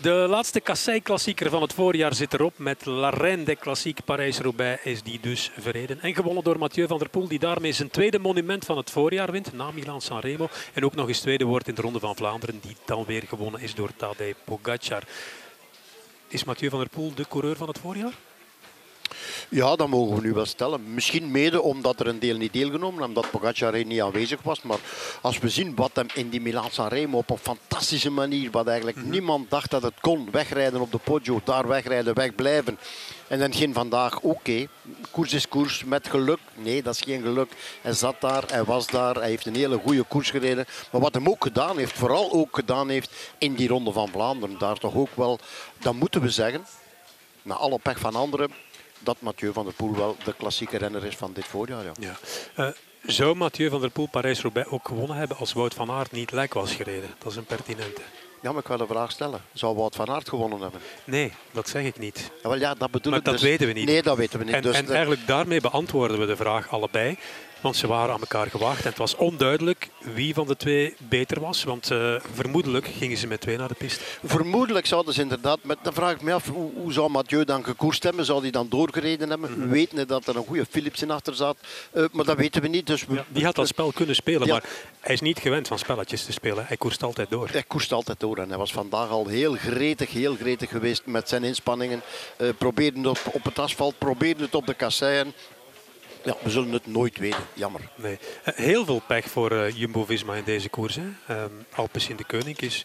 De laatste kassei-klassieker van het voorjaar zit erop. Met La Reine de Klassiek Parijs-Roubaix is die dus verreden. En gewonnen door Mathieu van der Poel, die daarmee zijn tweede monument van het voorjaar wint. Na Milan-San Remo. En ook nog eens tweede wordt in de Ronde van Vlaanderen. Die dan weer gewonnen is door Tadej Pogacar. Is Mathieu van der Poel de coureur van het voorjaar? Ja, dat mogen we nu wel stellen. Misschien mede omdat er een deel niet deelgenomen, omdat Pogacar niet aanwezig was. Maar als we zien wat hem in die Milan-San Remo op een fantastische manier, wat eigenlijk Mhm. niemand dacht dat het kon, wegrijden op de Poggio, daar wegrijden, wegblijven. En dan ging vandaag, oké, koers is koers, met geluk. Nee, dat is geen geluk. Hij zat daar, hij was daar, hij heeft een hele goede koers gereden. Maar wat hem ook gedaan heeft, vooral ook gedaan heeft in die Ronde van Vlaanderen, daar toch ook wel, dat moeten we zeggen, na alle pech van anderen, dat Mathieu van der Poel wel de klassieke renner is van dit voorjaar. Ja. Ja. Eh, zou Mathieu van der Poel Parijs-Roubaix ook gewonnen hebben als Wout van Aert niet lek was gereden? Dat is een pertinente. ja, maar ik wil een vraag stellen. Zou Wout van Aert gewonnen hebben? Nee, dat zeg ik niet. Ja, wel, ja, dat bedoel Maar ik dat dus. weten we niet. Nee, dat weten we niet. En, dus en de- eigenlijk daarmee beantwoorden we de vraag allebei. Want ze waren aan elkaar gewaagd. En het was onduidelijk wie van de twee beter was. Want eh, vermoedelijk gingen ze met twee naar de piste. Vermoedelijk zouden ze inderdaad, met, dan vraag ik me af, hoe, hoe zou Mathieu dan gekoerst hebben? Zou hij dan doorgereden hebben? Mhm. We weten dat er een goede Philipsen achter zat, Eh, maar dat weten we niet. Dus we, Ja, die had dat spel kunnen spelen. Ja. Maar hij is niet gewend van spelletjes te spelen. Hij koerst altijd door. Hij koerst altijd door en hij was vandaag al heel gretig, heel gretig geweest met zijn inspanningen. Eh probeerde het op, op het asfalt, probeerde het op de kasseien. Ja, we zullen het nooit weten, jammer. Nee. Eh, Heel veel pech voor eh, Jumbo-Visma in deze koers. Hè. Ehm, Alpes in de Koning is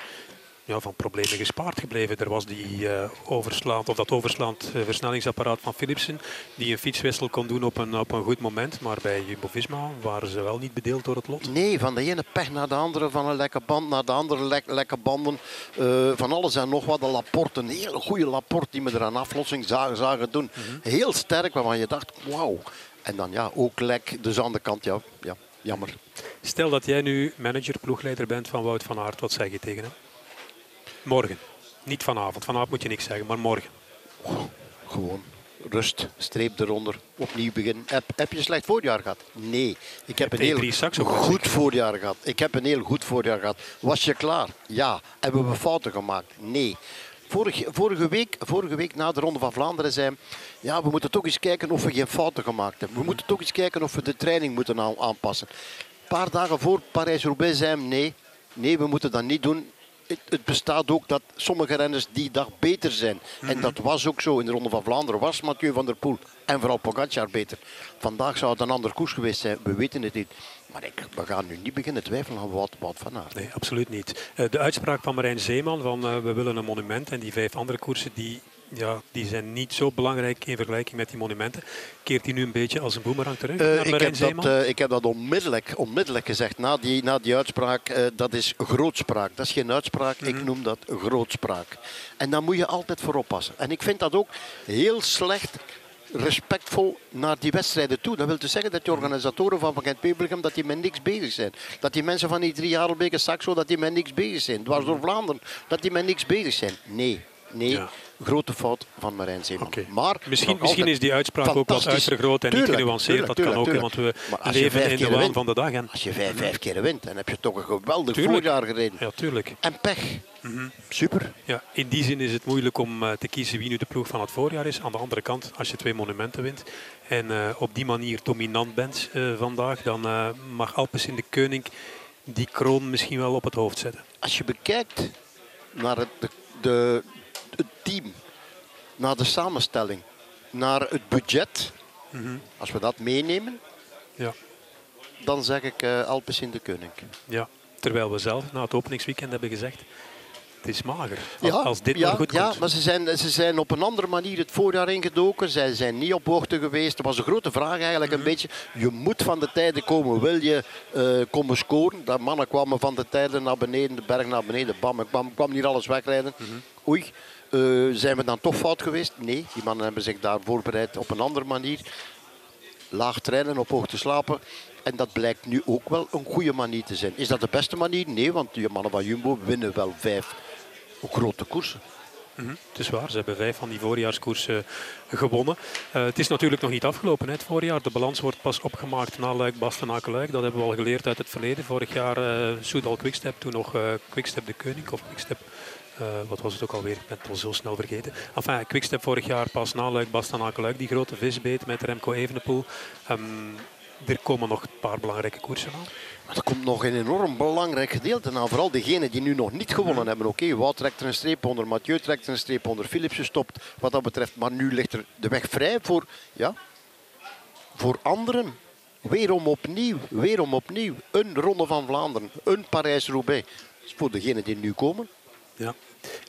ja, van problemen gespaard gebleven. Er was die overslaand, of dat overslaand versnellingsapparaat van Philipsen, die een fietswissel kon doen op een, op een goed moment. Maar bij Jumbo-Visma waren ze wel niet bedeeld door het lot. Nee, van de ene pech naar de andere, van een lekke band naar de andere lek, lekke banden. Van alles en nog wat. Een Laporte, een hele goede Laporte die me er aan aflossing zagen, zagen doen. Heel sterk, waarvan je dacht, wauw. En dan ja, ook lek. Dus aan de kant, ja, ja jammer. Stel dat jij nu manager, ploegleider bent van Wout van Aert. Wat zeg je tegen hem? Morgen. Niet vanavond. Vanavond moet je niks zeggen, maar morgen. Gewoon rust, streep eronder, opnieuw beginnen. Heb, heb je een slecht voorjaar gehad? Nee. Ik heb een P3 heel goed voorjaar gehad. Ik heb een heel goed voorjaar gehad. Was je klaar? Ja. Hebben we fouten gemaakt? Nee. Vorige, week, vorige week na de Ronde van Vlaanderen zei ja, we moeten toch eens kijken of we geen fouten gemaakt hebben. We moeten toch eens kijken of we de training moeten aan- aanpassen. Een paar dagen voor Parijs-Roubaix zei nee, nee, we moeten dat niet doen. Het, het bestaat ook dat sommige renners die dag beter zijn. En dat was ook zo in de Ronde van Vlaanderen. Was Mathieu van der Poel en vooral Pogacar beter. Vandaag zou het een ander koers geweest zijn. We weten het niet. Maar ik, we gaan nu niet beginnen twijfelen aan wat, wat van Aert. Nee, absoluut niet. Eh, De uitspraak van Marijn Zeeman van eh, we willen een monument en die vijf andere koersen die, ja, die zijn niet zo belangrijk in vergelijking met die monumenten. Keert hij nu een beetje als een boemerang terug Eh, ik, heb dat, eh, ik heb dat onmiddellijk, onmiddellijk gezegd na die, na die uitspraak. eh, dat is grootspraak. Dat is geen uitspraak, ik noem dat grootspraak. En daar moet je altijd voor oppassen. En ik vind dat ook heel slecht respectvol naar die wedstrijden toe. Dat wil dus zeggen dat die organisatoren van Gent Pebergem dat die met niks bezig zijn. Dat die mensen van die drie Jarelbeke Saxo dat die met niks bezig zijn. Dwars door Vlaanderen dat die met niks bezig zijn. Nee, nee. Ja. Grote fout van Marijn Zeeman. Maar Misschien, misschien is die uitspraak ook wat uitvergroot en niet Tuurlijk, genuanceerd. Dat tuurlijk, kan ook, want we leven in de waan wint- van de dag. En, Als je vijf, vijf keer wint, dan heb je toch een geweldig voorjaar gereden. ja, tuurlijk. En pech. Super. Ja, in die zin is het moeilijk om eh, te kiezen wie nu de ploeg van het voorjaar is. Aan de andere kant, als je twee monumenten wint en eh, op die manier dominant bent eh, vandaag, dan eh, mag Alpes in de Koning die kroon misschien wel op het hoofd zetten. Als je bekijkt naar het, de, de- het team, naar de samenstelling, naar het budget, als we dat meenemen, Ja. dan zeg ik eh Alpes in de Koning. Ja, terwijl we zelf na het openingsweekend hebben gezegd, het is mager. Als, als dit ja, maar goed ja, komt. maar ze zijn, ze zijn op een andere manier het voorjaar ingedoken. Zij zijn niet op hoogte geweest. Er was een grote vraag eigenlijk Mhm. een beetje. Je moet van de tijden komen. Wil je eh, komen scoren? Dat mannen kwamen van de tijden naar beneden, de berg naar beneden. Bam, ik kwam, kwam hier alles wegrijden. Mhm. Oei, eh, zijn we dan toch fout geweest? Nee, die mannen hebben zich daar voorbereid op een andere manier. Laag trainen, op hoogte slapen. En dat blijkt nu ook wel een goede manier te zijn. Is dat de beste manier? Nee, want die mannen van Jumbo winnen wel vijf grote koersen. Het is waar, ze hebben vijf van die voorjaarskoersen gewonnen. Eh, het is natuurlijk nog niet afgelopen, hè, het voorjaar. De balans wordt pas opgemaakt na Luik, Bastenaken, Luik. Dat hebben we al geleerd uit het verleden. Vorig jaar eh Soudal Quickstep, toen nog eh Quickstep de Koning of Quickstep Uh, wat was het ook alweer? Ik ben het al zo snel vergeten. Enfin, Quickstep vorig jaar pas na Luik, Bastenaken, die grote visbeet met Remco Evenepoel. Um, er komen nog een paar belangrijke koersen aan. Maar er komt nog een enorm belangrijk gedeelte aan. Vooral degenen die nu nog niet gewonnen hebben. Oké, okay, Wout trekt er een streep onder, Mathieu trekt er een streep onder, Philips gestopt wat dat betreft. Maar nu ligt er de weg vrij voor, ja, voor anderen. Weerom opnieuw, weerom opnieuw. Een Ronde van Vlaanderen, een Parijs-Roubaix. voor degenen die nu komen. Ja,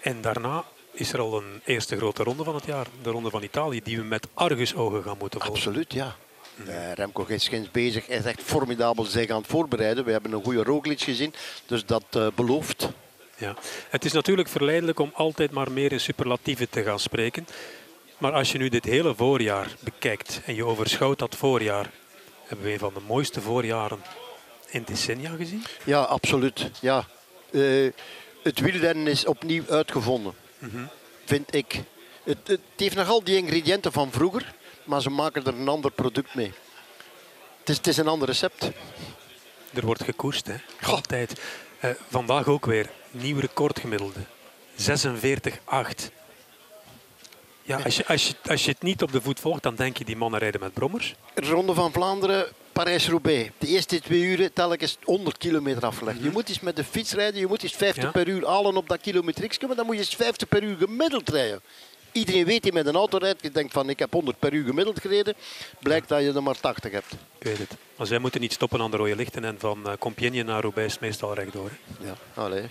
en daarna is er al een eerste grote ronde van het jaar. De Ronde van Italië, die we met argusogen gaan moeten volgen. Absoluut, ja. Uh, Remco Giskins bezig. Hij is echt formidabel zich aan het voorbereiden. We hebben een goede Roglic gezien, dus dat uh, belooft. Ja. Het is natuurlijk verleidelijk om altijd maar meer in superlatieven te gaan spreken. Maar als je nu dit hele voorjaar bekijkt en je overschouwt dat voorjaar, hebben we een van de mooiste voorjaren in decennia gezien? Ja, absoluut. Ja. Uh, het wielrennen is opnieuw uitgevonden, mm -hmm. vind ik. Het, het, heeft nog al die ingrediënten van vroeger, maar ze maken er een ander product mee. Het is, het is een ander recept. Er wordt gekoest, hè? altijd. Uh, vandaag ook weer nieuw recordgemiddelde. 46,8. Ja, als je, als, je, als je het niet op de voet volgt, dan denk je die mannen rijden met brommers. Ronde van Vlaanderen, Parijs-Roubaix. De eerste twee uren telkens 100 kilometer afgelegd. Je moet eens met de fiets rijden, je moet eens 50 per uur halen op dat kilometriekje, maar dan moet je eens 50 per uur gemiddeld rijden. Iedereen weet die met een auto rijdt, je denkt van ik heb 100 per uur gemiddeld gereden, blijkt dat je er maar 80 hebt. Ik weet het. Maar zij moeten niet stoppen aan de rode lichten en van uh, Compiègne naar Roubaix is meestal rechtdoor. Ja, allee.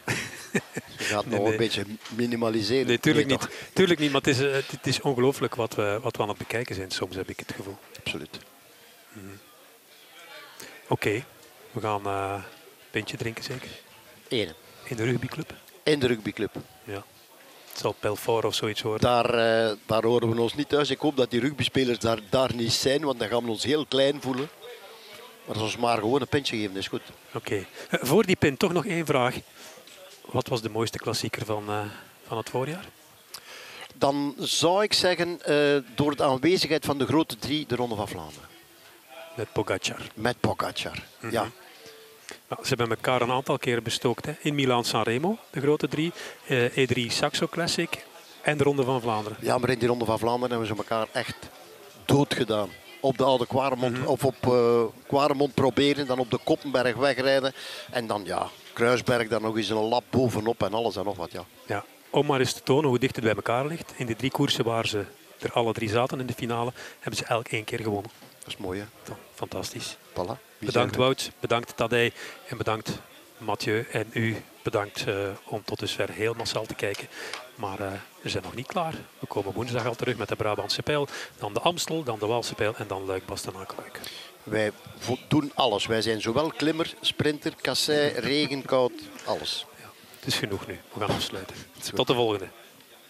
Je gaat nog een beetje minimaliseren. Nee, tuurlijk niet. Tuurlijk niet, maar het is, uh, het is ongelooflijk wat we, wat we aan het bekijken zijn soms, heb ik het gevoel. Absoluut. Mm. Oké, okay. we gaan uh, een pintje drinken zeker? Eén. In de rugbyclub? In de rugbyclub. Ja. Het zal Pelfort of zoiets worden. Daar, uh, daar horen we ons niet thuis. Ik hoop dat die rugbyspelers daar, daar niet zijn, want dan gaan we ons heel klein voelen. Maar als we maar gewoon een pintje geven, is goed. Oké. Okay. Uh, voor die pint toch nog één vraag. Wat was de mooiste klassieker van, uh, van het voorjaar? Dan zou ik zeggen, door de aanwezigheid van de grote drie, de Ronde van Vlaanderen. Met Pogacar. Met Pogacar, mm -hmm. ja. Ze hebben elkaar een aantal keren bestookt. Hè. In Milaan-San Remo, de grote drie. Uh, E3 Saxo Classic en de Ronde van Vlaanderen. Ja, maar in die Ronde van Vlaanderen hebben ze elkaar echt dood gedaan. Op de oude Quaremont, mm -hmm. of op uh, Quaremont proberen, dan op de Koppenberg wegrijden. En dan ja, Kruisberg, dan nog eens een lap bovenop en alles en nog wat. Ja. Ja. Om maar eens te tonen hoe dicht het bij elkaar ligt. In de drie koersen waar ze er alle drie zaten in de finale, hebben ze elk één keer gewonnen. Dat is mooi hè? Fantastisch. Voilà. Bedankt Wout, bedankt Tadej en bedankt Mathieu. En u bedankt uh, om tot dusver heel massaal te kijken. Maar uh, we zijn nog niet klaar. We komen woensdag al terug met de Brabantse pijl. Dan de Amstel, dan de Waalse pijl en dan Luik, Bastenaken, Wij doen alles. Wij zijn zowel klimmer, sprinter, kassei, regen, koud, alles. Ja, het is genoeg nu. We gaan afsluiten. Tot de volgende.